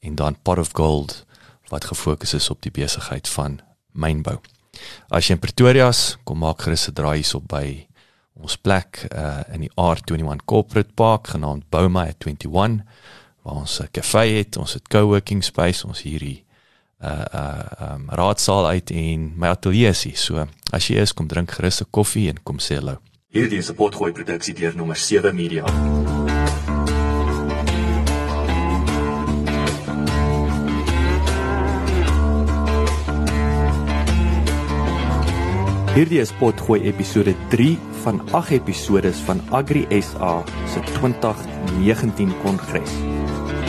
en dan Pot of Gold wat gefokus is op die besigheid van mynbou. As jy in Pretoria is, kom maak gerus 'n draai hierop by ons plek uh, in die R21 Corporate Park genaamd Bouma at 21 waar ons 'n kafee het, ons het co-working space, ons hierdie uh uh um, raadsaal uit en my ateljee is. So as jy is, kom drink gerus 'n koffie en kom sê hallo. Hierdie is 'n potgooi produksie deur nommer 7 Media. Hierdie is potgooi episode 3 van 8 episodes van Agri SA se 2019 kongres.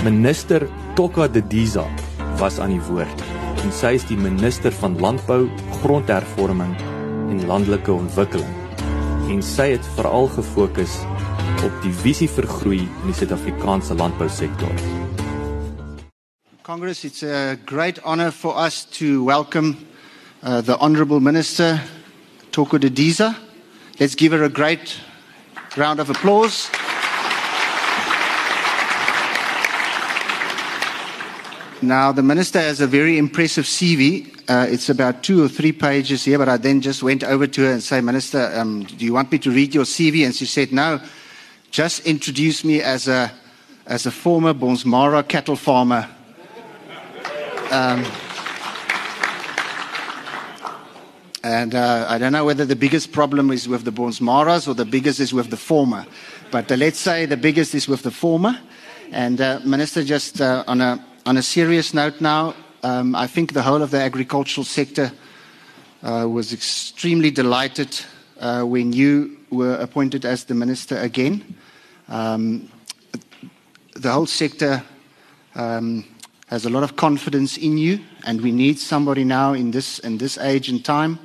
Minister Tokka Didiza was aan die woord en sy is die minister van landbou, grondhervorming en landelike ontwikkeling. En sy het veral gefokus op die visie vir groei in die Suid-Afrikaanse landbousektor. Congress, it's a great honor for us to welcome uh, the Honorable Minister, Thoko Didiza. Let's give her a great round of applause. Now, the Minister has a very impressive CV. Uh, it's about two or three pages here, but I then just went over to her and said, Minister, um, do you want me to read your CV? And she said, no, just introduce me as a, as a former Bonsmara cattle farmer. Um, And uh, I don't know whether the biggest problem is with the Bonsmaras or the biggest is with the former. But uh, let's say the biggest is with the former. And uh, Minister, just uh, on, a, on a serious note now, um, I think the whole of the agricultural sector uh, was extremely delighted uh, when you were appointed as the minister again. Um, the whole sector um, has a lot of confidence in you, and we need somebody now in this, in this age and time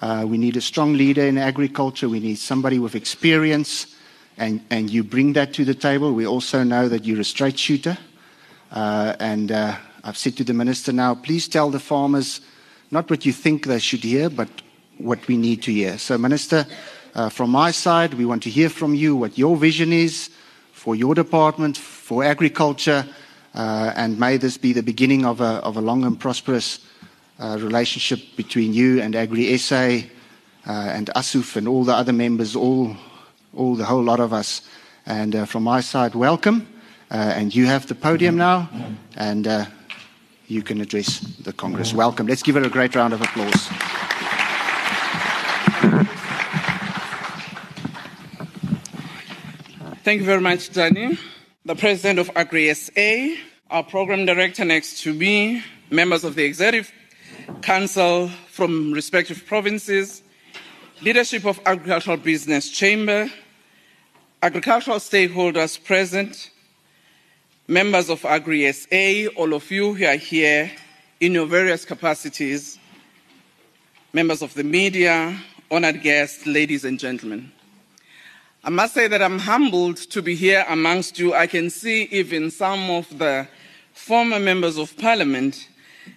uh, we need a strong leader in agriculture. We need somebody with experience, and, and you bring that to the table. We also know that you're a straight shooter. Uh, and uh, I've said to the minister now, please tell the farmers not what you think they should hear, but what we need to hear. So, Minister, uh, from my side, we want to hear from you what your vision is for your department, for agriculture, uh, and may this be the beginning of a, of a long and prosperous relationship between you and Agri SA uh, and ASUF and all the other members, all, all the whole lot of us. And uh, from my side, welcome. Uh, and you have the podium now, and uh, you can address the Congress. Welcome. Let's give it a great round of applause. Thank you very much, Danny. The President of Agri SA, our Program Director next to me, members of the Executive Council from respective provinces, leadership of Agricultural Business Chamber, agricultural stakeholders present, members of Agri SA, all of you who are here in your various capacities, members of the media, honored guests, ladies and gentlemen. I must say that I'm humbled to be here amongst you. I can see even some of the former members of parliament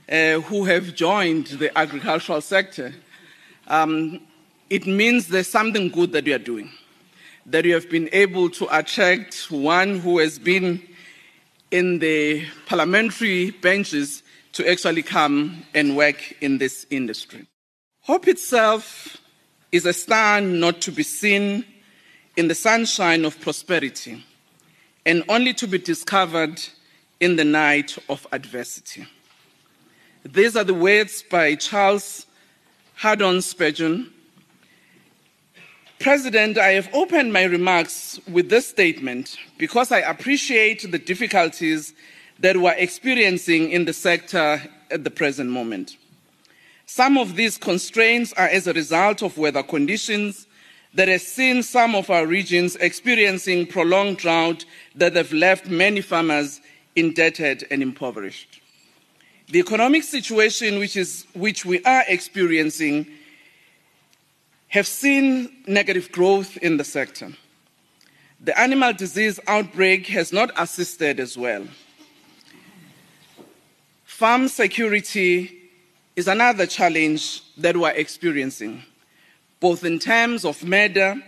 who have joined the agricultural sector, um, it means there's something good that we are doing. That we have been able to attract one who has been in the parliamentary benches to actually come and work in this industry. Hope itself is a star not to be seen in the sunshine of prosperity and only to be discovered in the night of adversity. These are the words by Charles Haddon Spurgeon. President, I have opened my remarks with this statement because I appreciate the difficulties that we're experiencing in the sector at the present moment. Some of these constraints are as a result of weather conditions that has seen some of our regions experiencing prolonged drought that have left many farmers indebted, and impoverished. The economic situation which, is, which we are experiencing have seen negative growth in the sector. The animal disease outbreak has not assisted as well. Farm security is another challenge that we're experiencing, both in terms of murder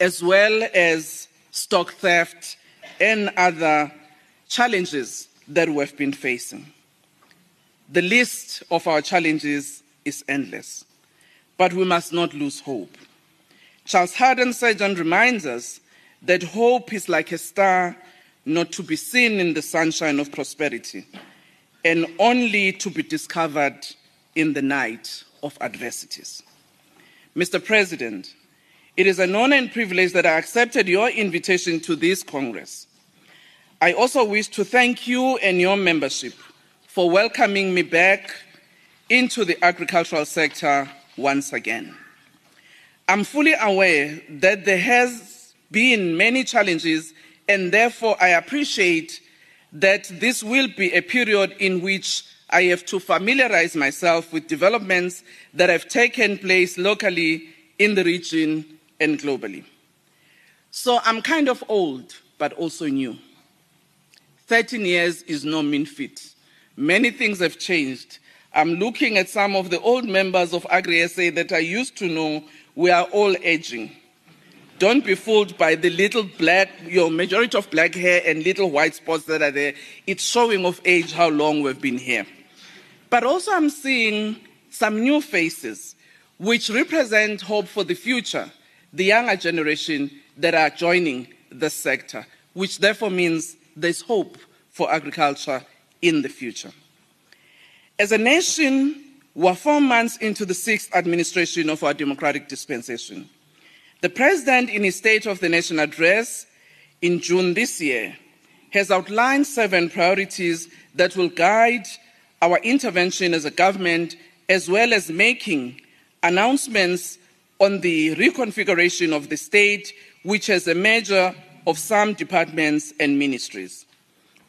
as well as stock theft and other challenges that we've been facing. The list of our challenges is endless, but we must not lose hope. Charles Haddon Spurgeon reminds us that hope is like a star not to be seen in the sunshine of prosperity and only to be discovered in the night of adversities. Mr. President, it is an honor and privilege that I accepted your invitation to this Congress. I also wish to thank you and your membership for welcoming me back into the agricultural sector once again. I'm fully aware that there has been many challenges and therefore I appreciate that this will be a period in which I have to familiarize myself with developments that have taken place locally in the region and globally. So I'm kind of old, but also new. 13 years is no mean feat. Many things have changed. I'm looking at some of the old members of Agri SA that I used to know. We are all aging. Don't be fooled by the little black, your majority of black hair and little white spots that are there. It's showing of age how long we've been here. But also, I'm seeing some new faces which represent hope for the future, the younger generation that are joining the sector, which therefore means there's hope for agriculture in the future. As a nation, we're four months into the sixth administration of our democratic dispensation. The President, in his State of the Nation address in June this year, has outlined seven priorities that will guide our intervention as a government, as well as making announcements on the reconfiguration of the state, which has a measure of some departments and ministries.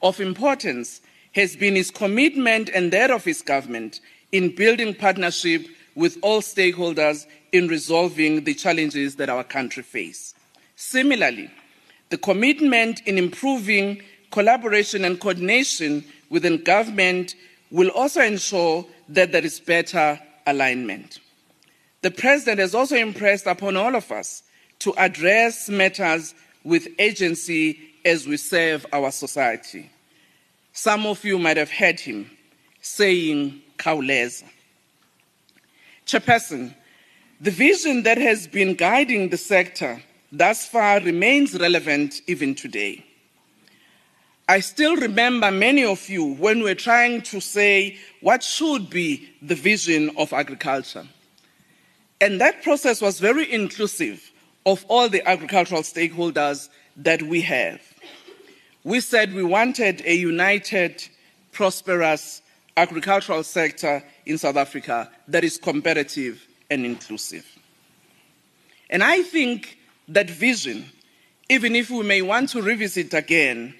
Of importance has been his commitment and that of his government in building partnership with all stakeholders in resolving the challenges that our country face. Similarly, the commitment in improving collaboration and coordination within government will also ensure that there is better alignment. The President has also impressed upon all of us to address matters with agency as we serve our society. Some of you might have heard him saying, Khawuleza. Chairperson, the vision that has been guiding the sector thus far remains relevant even today. I still remember many of you when we were trying to say what should be the vision of agriculture. And that process was very inclusive of all the agricultural stakeholders that we have. We said we wanted a united, prosperous agricultural sector in South Africa that is competitive and inclusive. And I think that vision, even if we may want to revisit again,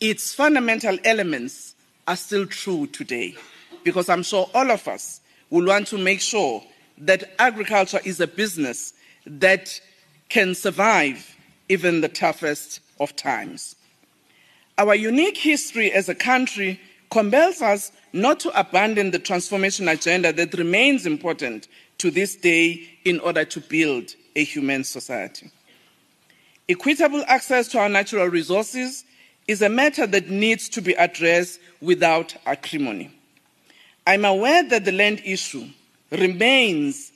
its fundamental elements are still true today. Because I'm sure all of us will want to make sure that agriculture is a business that can survive even the toughest of times. Our unique history as a country compels us not to abandon the transformation agenda that remains important to this day in order to build a human society. Equitable access to our natural resources is a matter that needs to be addressed without acrimony. I'm aware that the land issue remains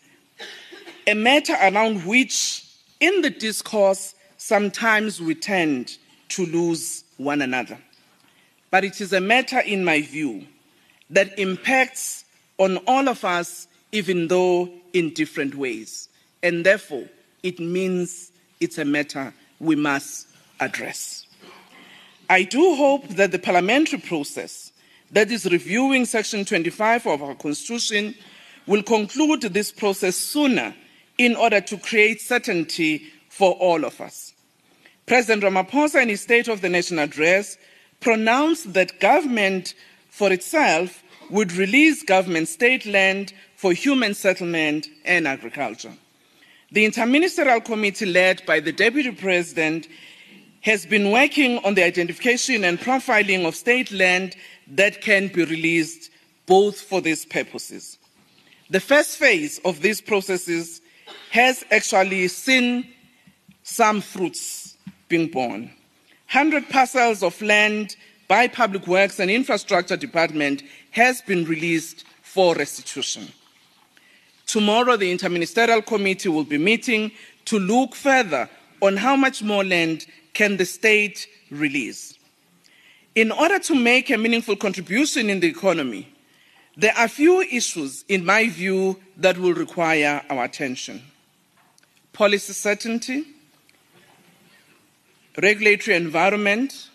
a matter around which, in the discourse, sometimes we tend to lose one another. But it is a matter, in my view, that impacts on all of us, even though in different ways. And therefore, it means it's a matter we must address. I do hope that the parliamentary process that is reviewing Section 25 of our Constitution will conclude this process sooner in order to create certainty for all of us. President Ramaphosa, in his State of the Nation address, pronounced that government for itself would release government state land for human settlement and agriculture. The Interministerial Committee, led by the Deputy President, has been working on the identification and profiling of state land that can be released both for these purposes. The first phase of these processes has actually seen some fruits being born. 100 parcels of land by Public Works and Infrastructure Department has been released for restitution. Tomorrow, the Interministerial Committee will be meeting to look further on how much more land can the state release. In order to make a meaningful contribution in the economy, there are few issues, in my view, that will require our attention. Policy certainty, regulatory environment,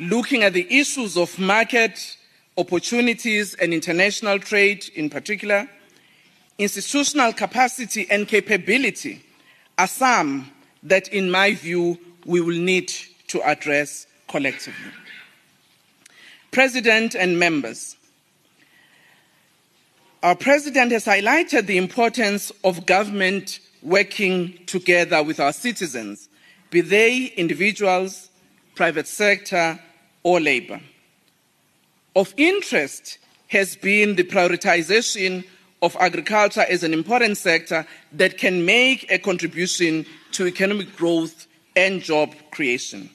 looking at the issues of market opportunities and international trade in particular, institutional capacity and capability are some that, in my view, we will need to address collectively. President and members, our President has highlighted the importance of government working together with our citizens, be they individuals, private sector, or labor. Of interest has been the prioritization of agriculture as an important sector that can make a contribution to economic growth and job creation.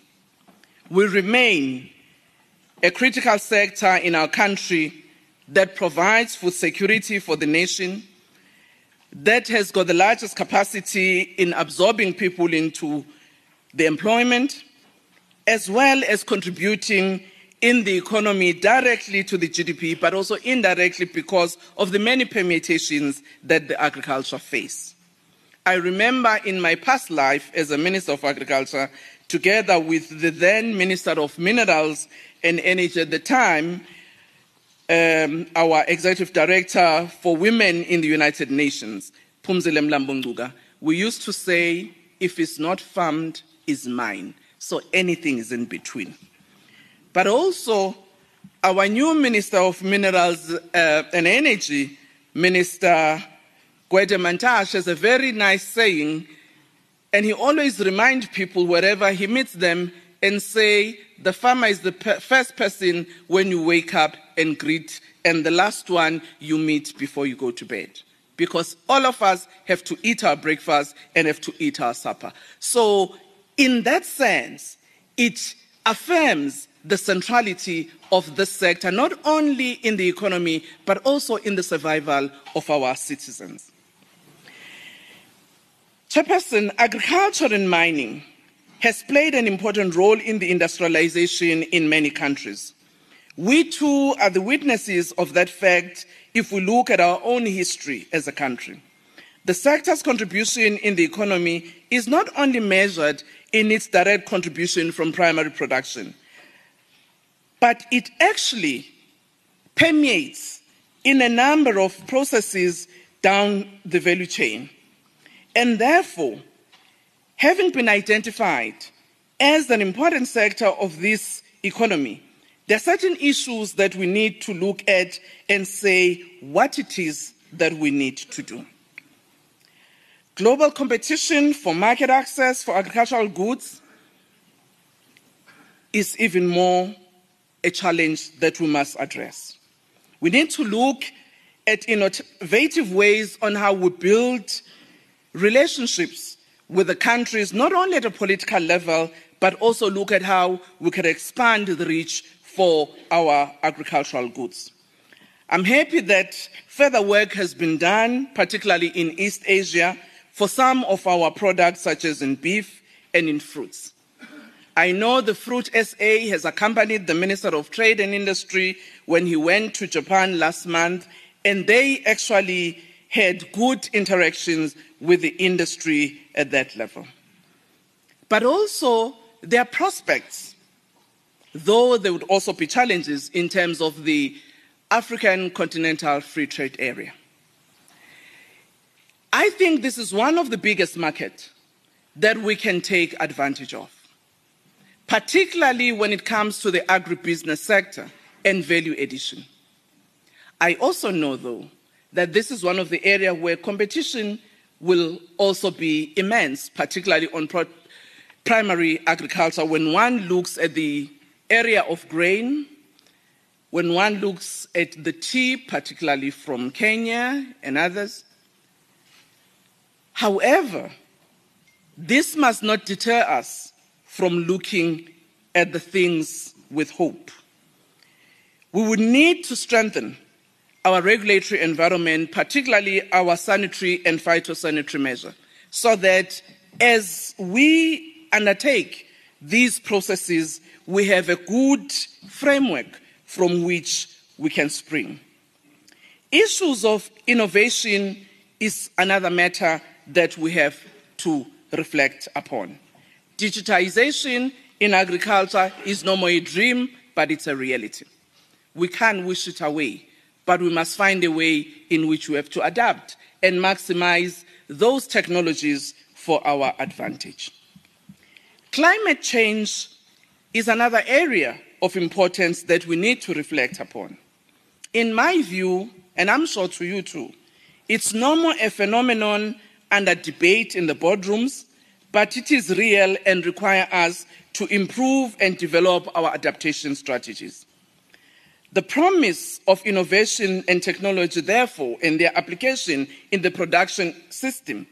Will remain a critical sector in our country that provides food security for the nation, that has got the largest capacity in absorbing people into the employment, as well as contributing in the economy directly to the GDP, but also indirectly because of the many permutations that the agriculture face. I remember in my past life as a Minister of Agriculture, together with the then Minister of Minerals and Energy at the time, um, our Executive Director for Women in the United Nations, Phumzile Mlambo-Ngcuka, we used to say, if it's not farmed, it's mine. So anything is in between but also our new Minister of Minerals uh, and Energy, Minister Gwede Mantashe, has a very nice saying, and he always reminds people wherever he meets them and say, the farmer is the per- first person when you wake up and greet, and the last one you meet before you go to bed. Because all of us have to eat our breakfast and have to eat our supper. So, in that sense, it affirms the centrality of this sector, not only in the economy, but also in the survival of our citizens. Chairperson, agriculture and mining has played an important role in the industrialization in many countries. We too are the witnesses of that fact if we look at our own history as a country. The sector's contribution in the economy is not only measured in its direct contribution from primary production, but it actually permeates in a number of processes down the value chain. And therefore, having been identified as an important sector of this economy, there are certain issues that we need to look at and say what it is that we need to do. Global competition for market access for agricultural goods is even more a challenge that we must address. We need to look at innovative ways on how we build relationships with the countries, not only at a political level, but also look at how we can expand the reach for our agricultural goods. I'm happy that further work has been done, particularly in East Asia, for some of our products, such as in beef and in fruits. I know the Fruit SA has accompanied the Minister of Trade and Industry when he went to Japan last month, and they actually had good interactions with the industry at that level. But also, there are prospects, though there would also be challenges in terms of the African Continental Free Trade Area. I think this is one of the biggest markets that we can take advantage of particularly when it comes to the agribusiness sector and value addition. I also know, though, that this is one of the areas where competition will also be immense, particularly on primary agriculture. When one looks at the area of grain, when one looks at the tea, particularly from Kenya and others. However, this must not deter us from looking at the things with hope. We would need to strengthen our regulatory environment, particularly our sanitary and phytosanitary measure, so that as we undertake these processes, we have a good framework from which we can spring. Issues of innovation is another matter that we have to reflect upon. Digitization in agriculture is no more a dream, but it's a reality. We can't wish it away, but we must find a way in which we have to adapt and maximize those technologies for our advantage. Climate change is another area of importance that we need to reflect upon. In my view, and I'm sure to you too, it's no more a phenomenon under debate in the boardrooms, but it is real and requires us to improve and develop our adaptation strategies. The promise of innovation and technology, therefore, and their application in the production system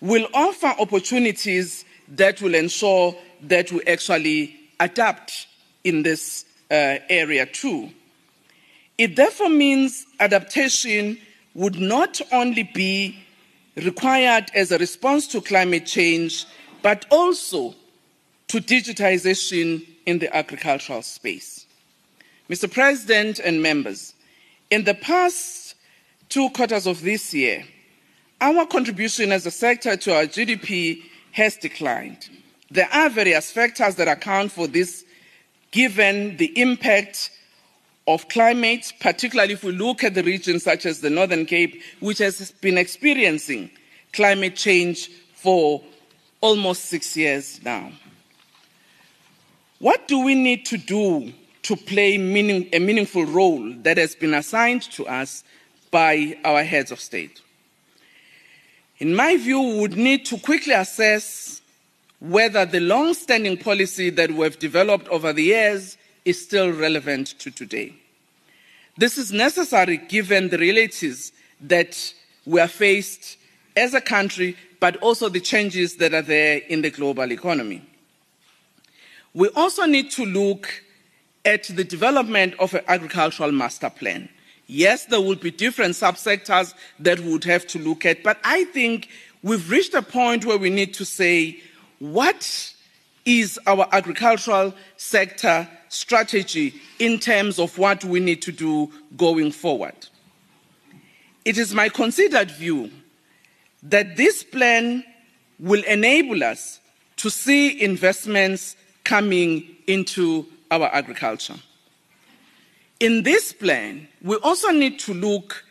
will offer opportunities that will ensure that we actually adapt in this uh, area too. It therefore means adaptation would not only be required as a response to climate change, but also to digitization in the agricultural space. Mr. President and members, in the past two quarters of this year, our contribution as a sector to our GDP has declined. There are various factors that account for this, given the impact of climate, particularly if we look at the regions such as the Northern Cape, which has been experiencing climate change for almost six years now. What do we need to do to play meaning, a meaningful role that has been assigned to us by our heads of state? In my view, we would need to quickly assess whether the long standing policy that we have developed over the years is still relevant to today. This is necessary given the realities that we are faced as a country, but also the changes that are there in the global economy. We also need to look at the development of an agricultural master plan. Yes, there will be different subsectors that we would have to look at, but I think we've reached a point where we need to say what is our agricultural sector strategy in terms of what we need to do going forward. It is my considered view that this plan will enable us to see investments coming into our agriculture. In this plan, we also need to look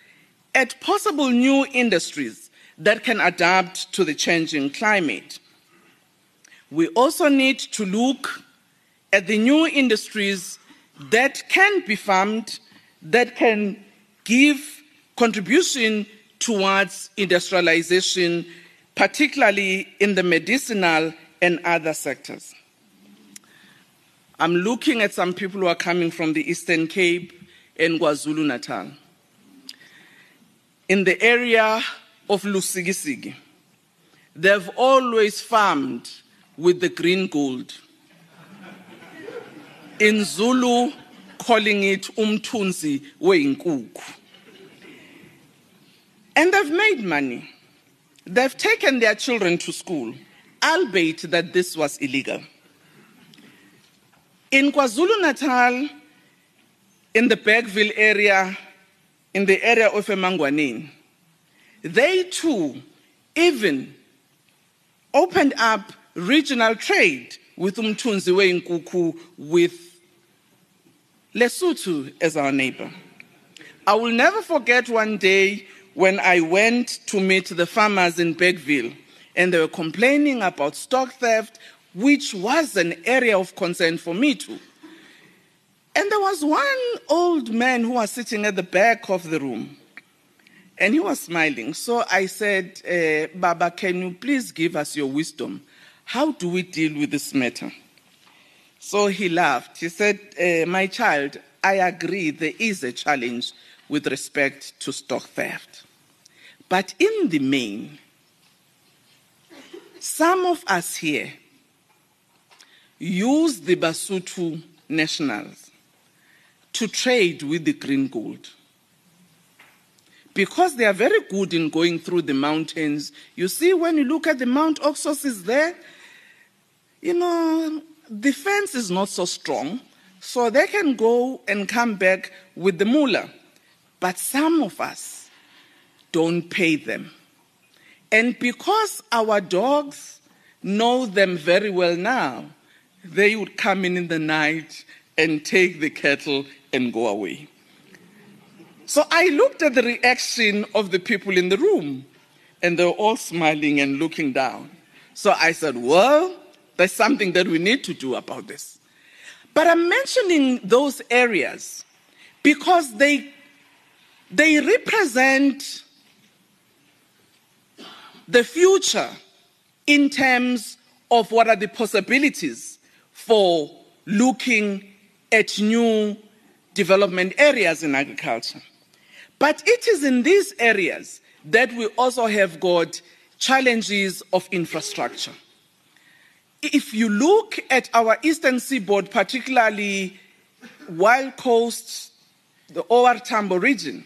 at possible new industries that can adapt to the changing climate. We also need to look at the new industries that can be farmed, that can give contribution towards industrialization, particularly in the medicinal and other sectors. I'm looking at some people who are coming from the Eastern Cape and KwaZulu Natal. In the area of Lusikisiki, they've always farmed with the green gold. In Zulu, calling it umtunzi weinkukhu. And they've made money. They've taken their children to school, albeit that this was illegal. In KwaZulu Natal, in the Bergville area, in the area of Emangwaneni, they too even opened up regional trade with Umtunzi Nkuku, with Lesotho as our neighbor. I will never forget one day when I went to meet the farmers in Bergville and they were complaining about stock theft which was an area of concern for me too. And there was one old man who was sitting at the back of the room. And he was smiling. So I said, uh, Baba, can you please give us your wisdom? How do we deal with this matter? So he laughed. He said, uh, My child, I agree there is a challenge with respect to stock theft. But in the main, some of us here use the Basotho nationals to trade with the green gold. Because they are very good in going through the mountains. You see, when you look at the Mount Oxus is there, you know, the fence is not so strong, so they can go and come back with the mullah. But some of us don't pay them. And because our dogs know them very well now, they would come in in the night and take the cattle and go away. So I looked at the reaction of the people in the room, and they were all smiling and looking down. So I said, Well, there's something that we need to do about this. But I'm mentioning those areas because they, they represent the future in terms of what are the possibilities for looking at new development areas in agriculture. But it is in these areas that we also have got challenges of infrastructure. If you look at our eastern seaboard, particularly Wild Coast, the OR Tambo region,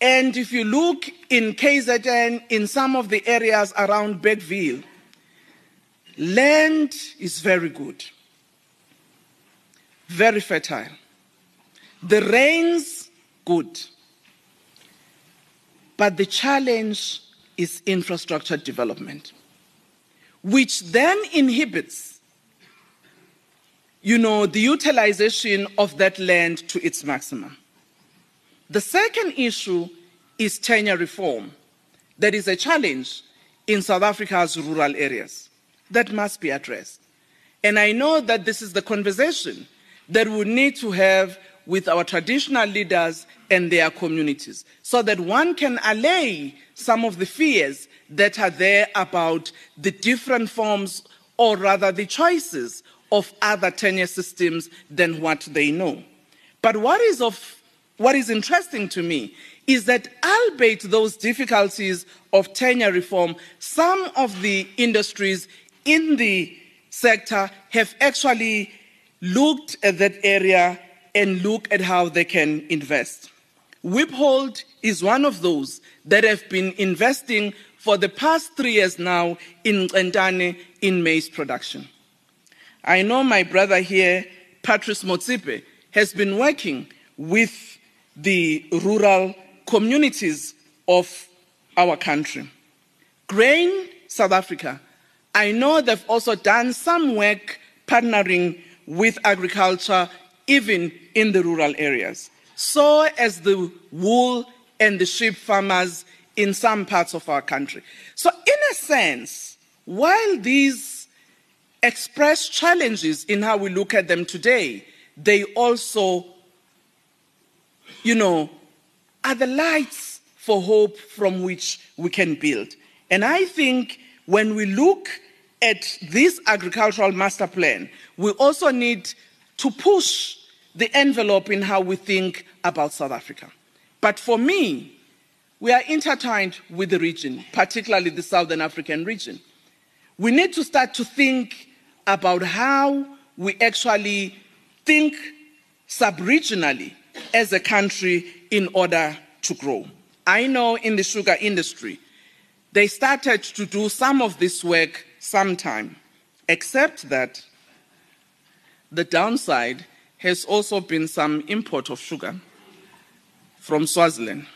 and if you look in KZN, in some of the areas around Bergville, land is very good, very fertile. The rains, good. But the challenge is infrastructure development, which then inhibits, you know, the utilization of that land to its maximum. The second issue is tenure reform. That is a challenge in South Africa's rural areas that must be addressed. And I know that this is the conversation that we need to have with our traditional leaders and their communities so that one can allay some of the fears that are there about the different forms or rather the choices of other tenure systems than what they know. But what is of what is interesting to me is that, albeit those difficulties of tenure reform, some of the industries in the sector have actually looked at that area and look at how they can invest. Wiphold is one of those that have been investing for the past three years now in in maize production. I know my brother here, Patrice Motsepe, has been working with the rural communities of our country. Grain South Africa, I know they've also done some work partnering with agriculture, even in the rural areas. So as the wool and the sheep farmers in some parts of our country. So, in a sense, while these express challenges in how we look at them today, they also you know, are the lights for hope from which we can build. And I think when we look at this agricultural master plan, we also need to push the envelope in how we think about South Africa. But for me, we are intertwined with the region, particularly the Southern African region. We need to start to think about how we actually think sub-regionally as a country in order to grow. I know in the sugar industry, they started to do some of this work sometime, except that the downside has also been some import of sugar from Swaziland.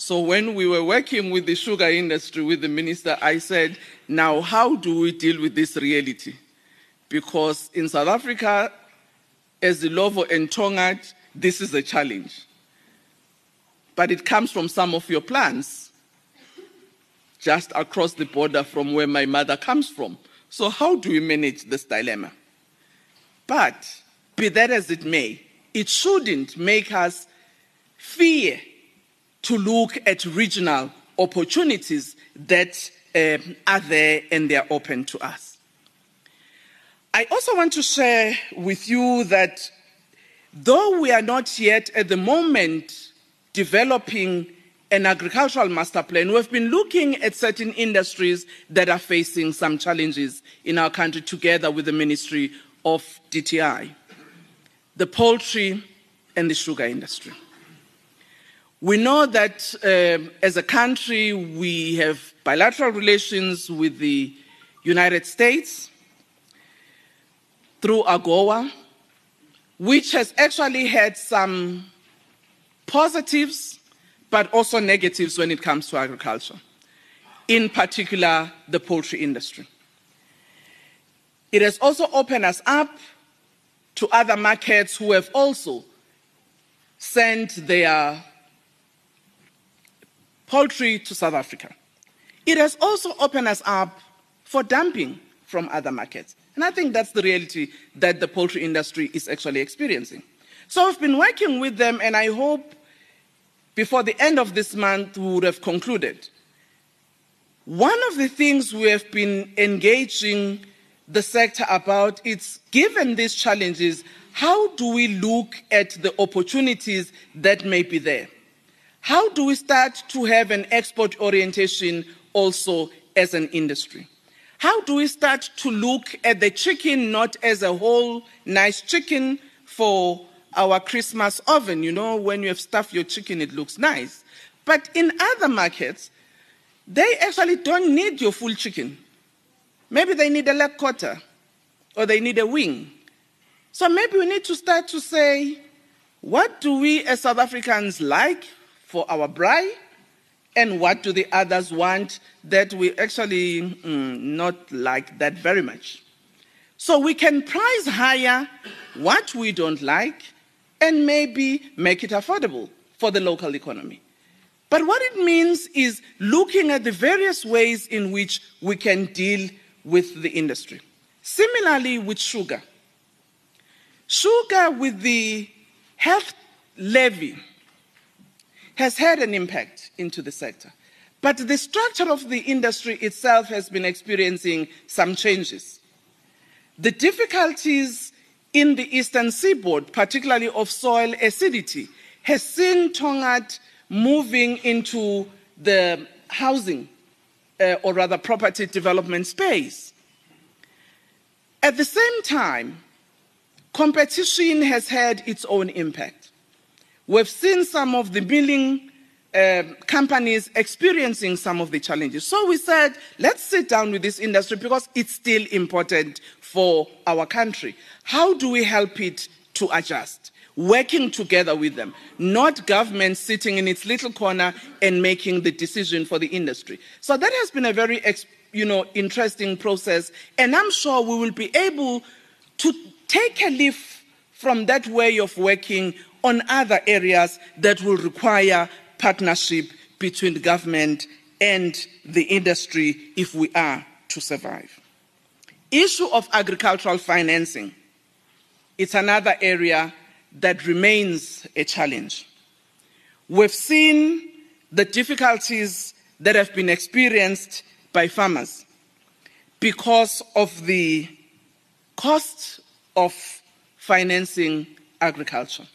So when we were working with the sugar industry, with the minister, I said, now how do we deal with this reality? Because in South Africa, as the Illovo and Tongaat, this is a challenge. But it comes from some of your plants, just across the border from where my mother comes from, So, how do we manage this dilemma? But, be that as it may, it shouldn't make us fear to look at regional opportunities that um, are there and they are open to us. I also want to share with you that though we are not yet at the moment developing an agricultural master plan, we've been looking at certain industries that are facing some challenges in our country together with the Ministry of DTI the poultry and the sugar industry. We know that uh, as a country, we have bilateral relations with the United States through AGOA, which has actually had some positives but also negatives when it comes to agriculture, in particular the poultry industry. It has also opened us up to other markets who have also sent their poultry to South Africa. It has also opened us up for dumping from other markets. And I think that's the reality that the poultry industry is actually experiencing. So we've been working with them, and I hope before the end of this month we would have concluded. One of the things we have been engaging the sector about is given these challenges, how do we look at the opportunities that may be there? How do we start to have an export orientation also as an industry? How do we start to look at the chicken not as a whole nice chicken for our Christmas oven? You know, when you have stuffed your chicken, it looks nice. But in other markets, they actually don't need your full chicken. Maybe they need a leg quarter or they need a wing. So maybe we need to start to say, what do we as South Africans like for our braai? And what do the others want that we actually mm, not like that very much? So we can price higher what we don't like and maybe make it affordable for the local economy. But what it means is looking at the various ways in which we can deal with the industry. Similarly, with sugar. Sugar, with the health levy, has had an impact into the sector. But the structure of the industry itself has been experiencing some changes. The difficulties in the eastern seaboard, particularly of soil acidity, has seen Tongaat moving into the housing uh, or rather property development space. At the same time, competition has had its own impact. We've seen some of the milling uh, companies experiencing some of the challenges. So we said, let's sit down with this industry because it's still important for our country. How do we help it to adjust? working together with them, not government sitting in its little corner and making the decision for the industry. So that has been a very you know, interesting process, and I'm sure we will be able to take a leaf from that way of working on other areas that will require partnership between the government and the industry if we are to survive. Issue of agricultural financing. It's another area that remains a challenge. We've seen the difficulties that have been experienced by farmers because of the cost of financing agriculture.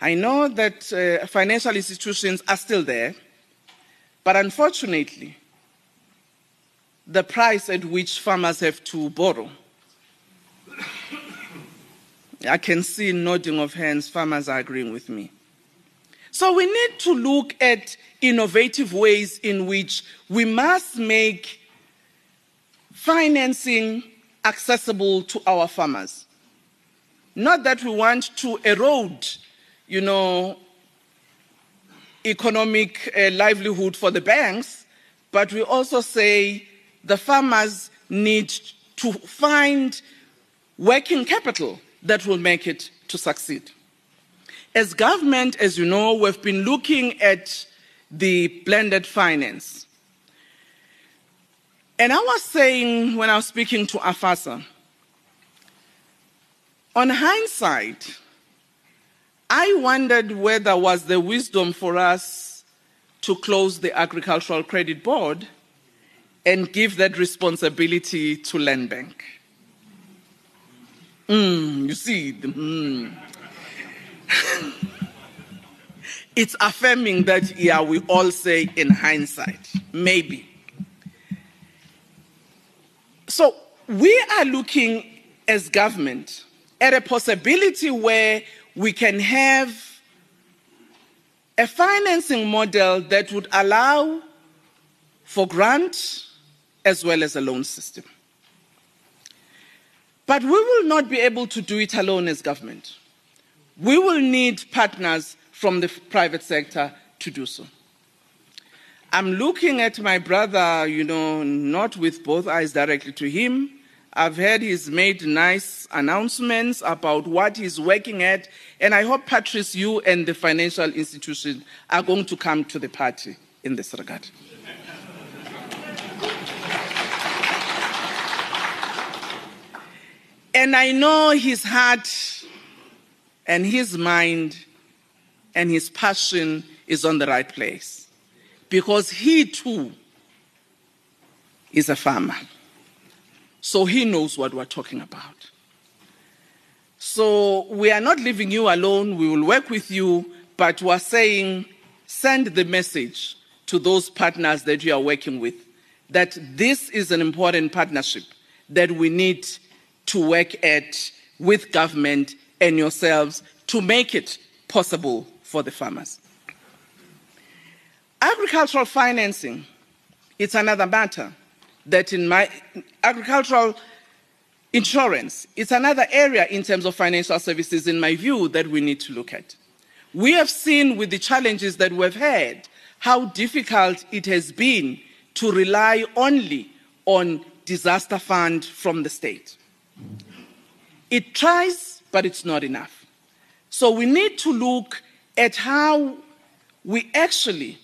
I know that uh, financial institutions are still there, but unfortunately, the price at which farmers have to borrow I can see nodding of hands, farmers are agreeing with me. So we need to look at innovative ways in which we must make financing accessible to our farmers. Not that we want to erode, you know, economic uh, livelihood for the banks, but we also say the farmers need to find working capital that will make it to succeed. As government, as you know, we've been looking at the blended finance. And I was saying when I was speaking to Afasa, on hindsight, I wondered whether was the wisdom for us to close the Agricultural Credit Board and give that responsibility to Land Bank. Mm, you see, mm. it's affirming that, yeah, we all say in hindsight, maybe. So we are looking as government at a possibility where we can have a financing model that would allow for grant as well as a loan system. But we will not be able to do it alone as government. We will need partners from the private sector to do so. I'm looking at my brother, you know, not with both eyes directly to him. I've heard he's made nice announcements about what he's working at, and I hope, Patrice, you and the financial institution are going to come to the party in this regard. and I know his heart and his mind and his passion is on the right place because he too is a farmer. So he knows what we're talking about. So we are not leaving you alone. We will work with you, but we're saying send the message to those partners that you are working with that this is an important partnership that we need to work at with government and yourselves to make it possible for the farmers. Agricultural financing, it's another matter that in my agricultural insurance, it's another area in terms of financial services, in my view, that we need to look at. We have seen with the challenges that we've had how difficult it has been to rely only on disaster fund from the state. It tries, but it's not enough. So we need to look at how we actually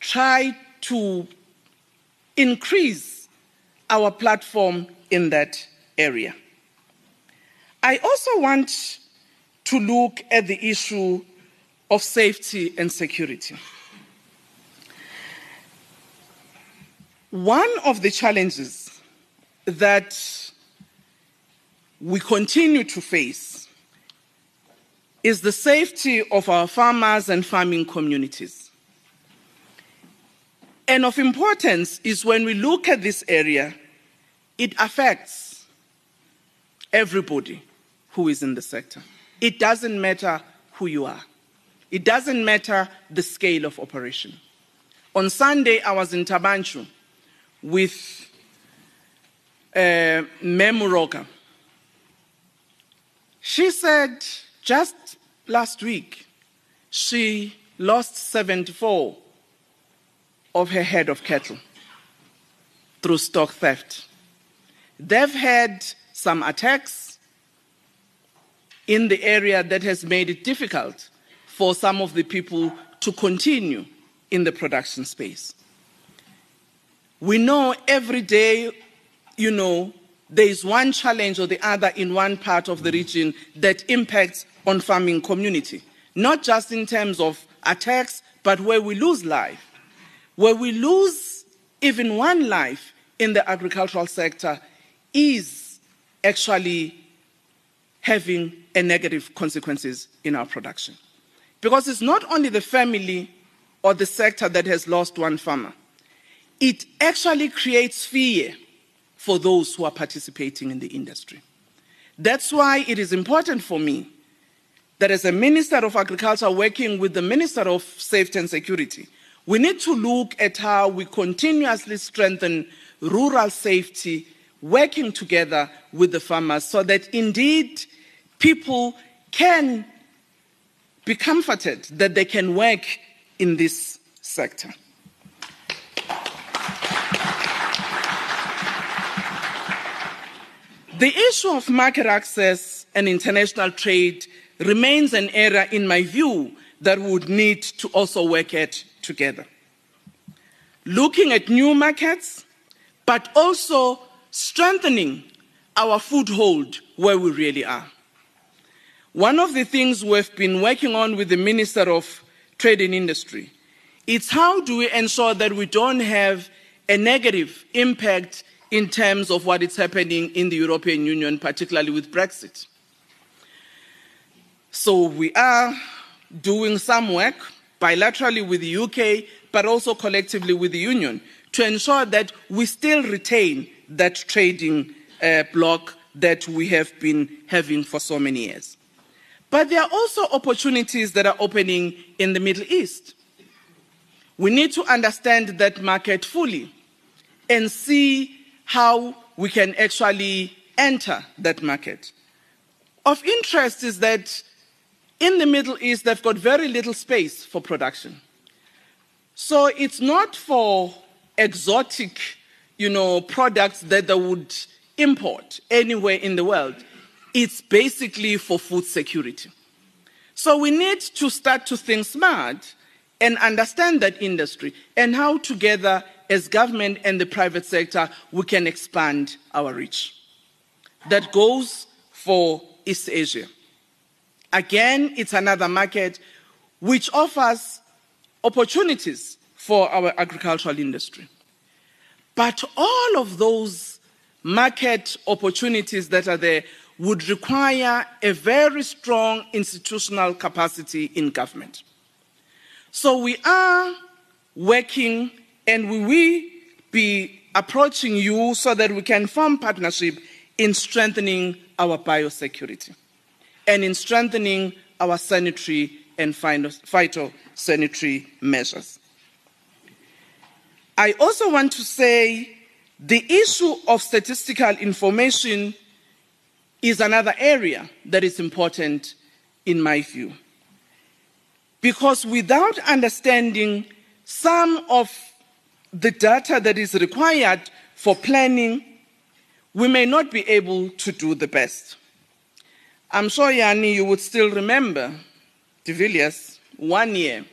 try to increase our platform in that area. I also want to look at the issue of safety and security. One of the challenges that we continue to face is the safety of our farmers and farming communities. And of importance is when we look at this area, it affects everybody who is in the sector. It doesn't matter who you are, it doesn't matter the scale of operation. On Sunday, I was in Thaba Nchu with uh, Memuroka. She said just last week she lost 74 of her head of cattle through stock theft. They've had some attacks in the area that has made it difficult for some of the people to continue in the production space. We know every day, you know, there is one challenge or the other in one part of the region that impacts on farming community, not just in terms of attacks, but where we lose life. Where we lose even one life in the agricultural sector is actually having a negative consequences in our production. Because it's not only the family or the sector that has lost one farmer, it actually creates fear for those who are participating in the industry. That's why it is important for me that as a Minister of Agriculture working with the Minister of Safety and Security, we need to look at how we continuously strengthen rural safety, working together with the farmers so that indeed people can be comforted that they can work in this sector. The issue of market access and international trade remains an area, in my view, that we would need to also work at together. Looking at new markets, but also strengthening our foothold where we really are. One of the things we've been working on with the Minister of Trade and Industry is how do we ensure that we don't have a negative impact in terms of what is happening in the European Union, particularly with Brexit. So we are doing some work bilaterally with the UK, but also collectively with the Union to ensure that we still retain that trading uh, bloc that we have been having for so many years. But there are also opportunities that are opening in the Middle East. We need to understand that market fully and see how we can actually enter that market. Of interest is that in the Middle East, they've got very little space for production. So it's not for exotic, you know, products that they would import anywhere in the world. It's basically for food security. So we need to start to think smart and understand that industry and how together as government and the private sector we can expand our reach. That goes for East Asia. Again, it's another market which offers opportunities for our agricultural industry. But all of those market opportunities that are there would require a very strong institutional capacity in government. So we are working and we will be approaching you so that we can form partnership in strengthening our biosecurity and in strengthening our sanitary and phytosanitary measures. I also want to say the issue of statistical information is another area that is important in my view. Because without understanding some of the data that is required for planning, we may not be able to do the best. I'm sure, Yanni, you would still remember, de Villiers, one year,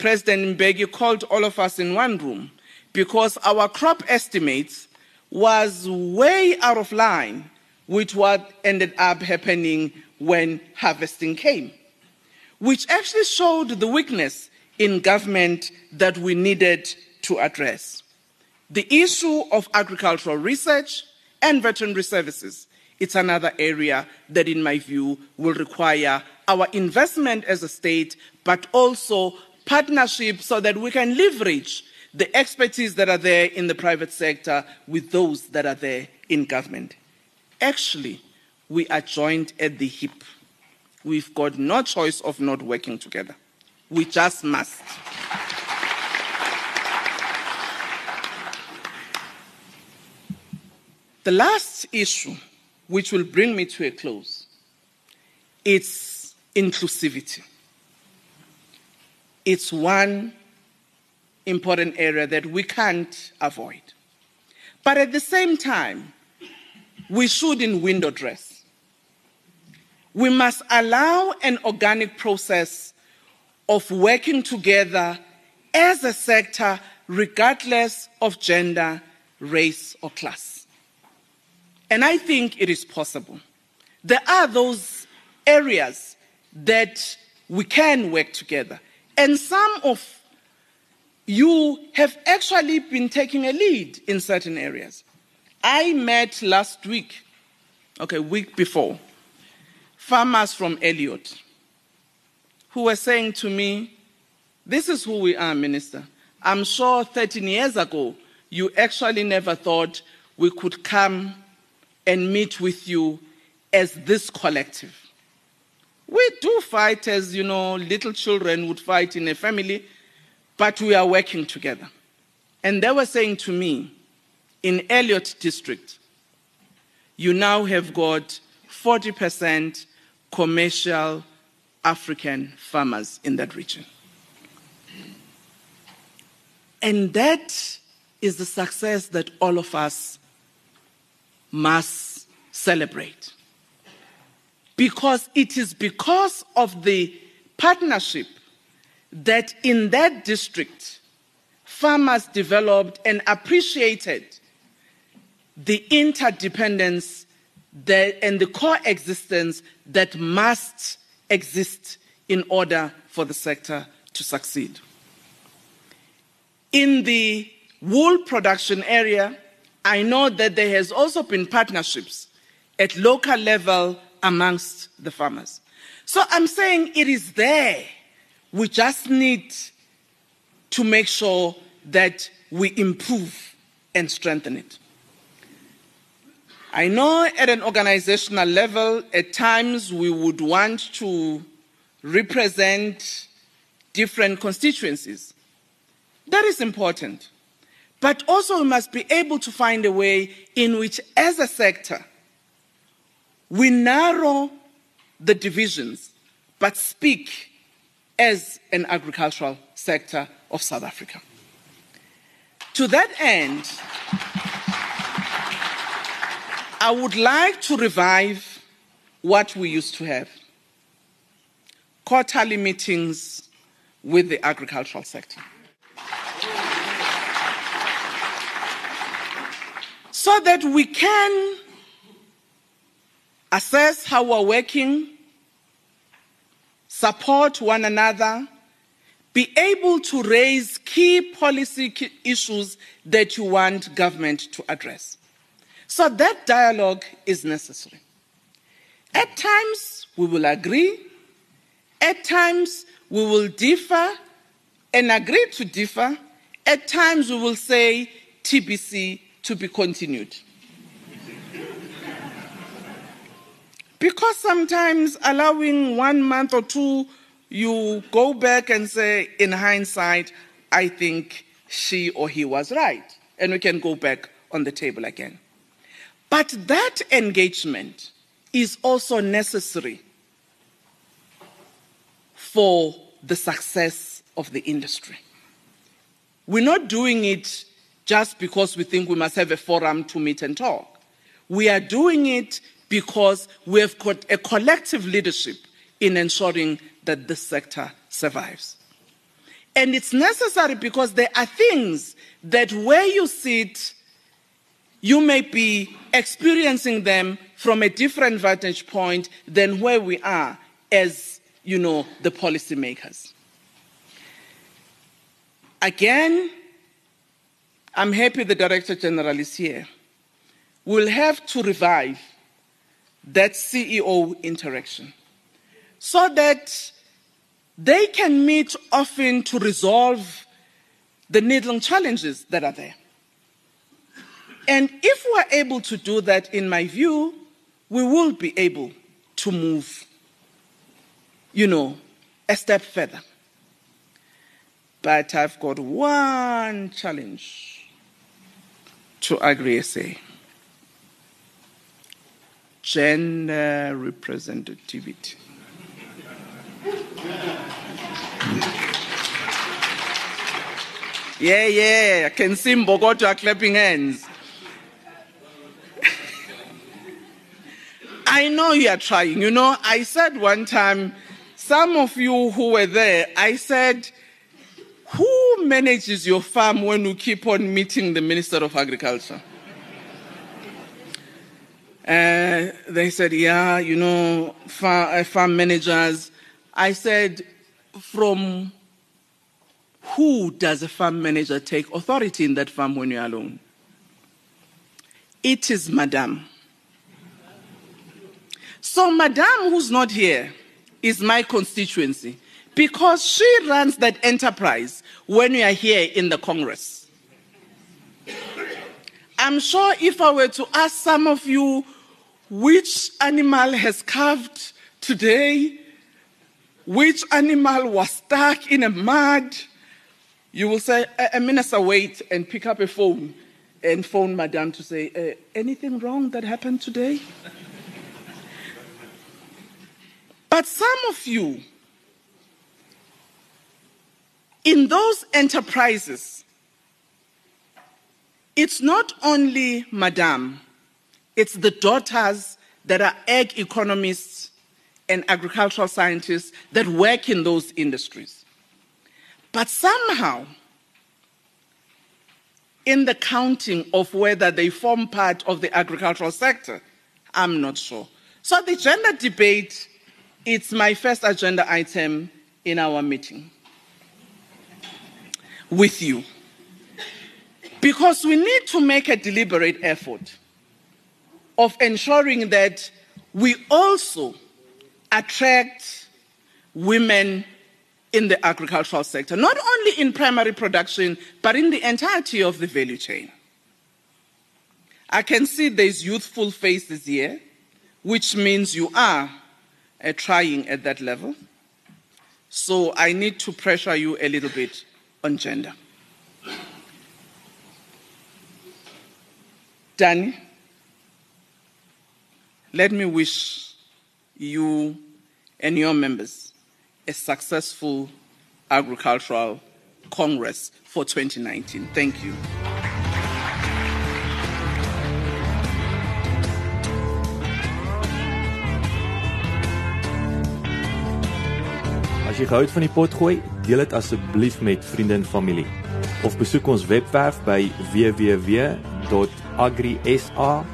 President Mbeki called all of us in one room because our crop estimates was way out of line with what ended up happening when harvesting came, which actually showed the weakness in government that we needed to address. The issue of agricultural research and veterinary services it's another area that, in my view, will require our investment as a state, but also partnership so that we can leverage the expertise that are there in the private sector with those that are there in government. Actually, we are joined at the hip. We've got no choice of not working together. We just must. The last issue which will bring me to a close. is inclusivity. It's one important area that we can't avoid. But at the same time, we shouldn't window dress. We must allow an organic process of working together as a sector, regardless of gender, race, or class. And I think it is possible. There are those areas that we can work together. And some of you have actually been taking a lead in certain areas. I met last week, okay, week before, farmers from Elliot who were saying to me, This is who we are, Minister. I'm sure 13 years ago, you actually never thought we could come and meet with you as this collective. We do fight as, you know, little children would fight in a family, but we are working together. And they were saying to me, in Elliot District, you now have got 40% commercial African farmers in that region. And that is the success that all of us must celebrate. Because it is because of the partnership that in that district, farmers developed and appreciated the interdependence and the coexistence that must exist in order for the sector to succeed. In the wool production area, I know that there has also been partnerships at local level amongst the farmers. So I'm saying it is there. We just need to make sure that we improve and strengthen it. I know at an organizational level, at times we would want to represent different constituencies. That is important. But also, we must be able to find a way in which, as a sector, we narrow the divisions but speak as an agricultural sector of South Africa. To that end, I would like to revive what we used to have quarterly meetings with the agricultural sector. So that we can assess how we're working, support one another, be able to raise key policy issues that you want government to address. So that dialogue is necessary. At times, we will agree. At times, we will differ and agree to differ. At times, we will say TBC to be continued. Because sometimes allowing one month or two you go back and say, in hindsight, I think she or he was right. And we can go back on the table again. But that engagement is also necessary for the success of the industry. We're not doing it just because we think we must have a forum to meet and talk. We are doing it because we have got a collective leadership in ensuring that this sector survives. And it's necessary because there are things that where you sit, you may be experiencing them from a different vantage point than where we are as, you know, the policymakers. Again, I'm happy the Director General is here. We'll have to revive that CEO interaction so that they can meet often to resolve the needling challenges that are there. And if we're able to do that, in my view, we will be able to move, you know, a step further. But I've got one challenge to Agri SA gender representativity. Yeah, yeah, I can see Mbokoto clapping hands. I know you are trying. You know, I said one time, some of you who were there, I said, who manages your farm when you keep on meeting the Minister of Agriculture? Uh, they said, yeah, you know, farm, uh, farm managers. I said, from who does a farm manager take authority in that farm when you're alone? It is Madame. So, Madame, who's not here, is my constituency because she runs that enterprise when we are here in the Congress. I'm sure if I were to ask some of you which animal has calved today, which animal was stuck in a mud, you will say, a, a minister, wait and pick up a phone and phone madame to say, uh, anything wrong that happened today? but some of you, in those enterprises, it's not only madam it's the daughters that are ag economists and agricultural scientists that work in those industries. But somehow, in the counting of whether they form part of the agricultural sector? I'm not sure. So the gender debate, it's my first agenda item in our meeting with you. Because we need to make a deliberate effort of ensuring that we also attract women in the agricultural sector, not only in primary production, but in the entirety of the value chain. I can see there's youthful faces here, which means you are uh, trying at that level. So I need to pressure you a little bit on gender. Danny, let me wish you and your members a successful agricultural congress for 2019. Thank you. As jy gehou het van die potgooi, deel dit asseblief met vriende en familie. Of besoek ons webwerf by agriSA.co.za.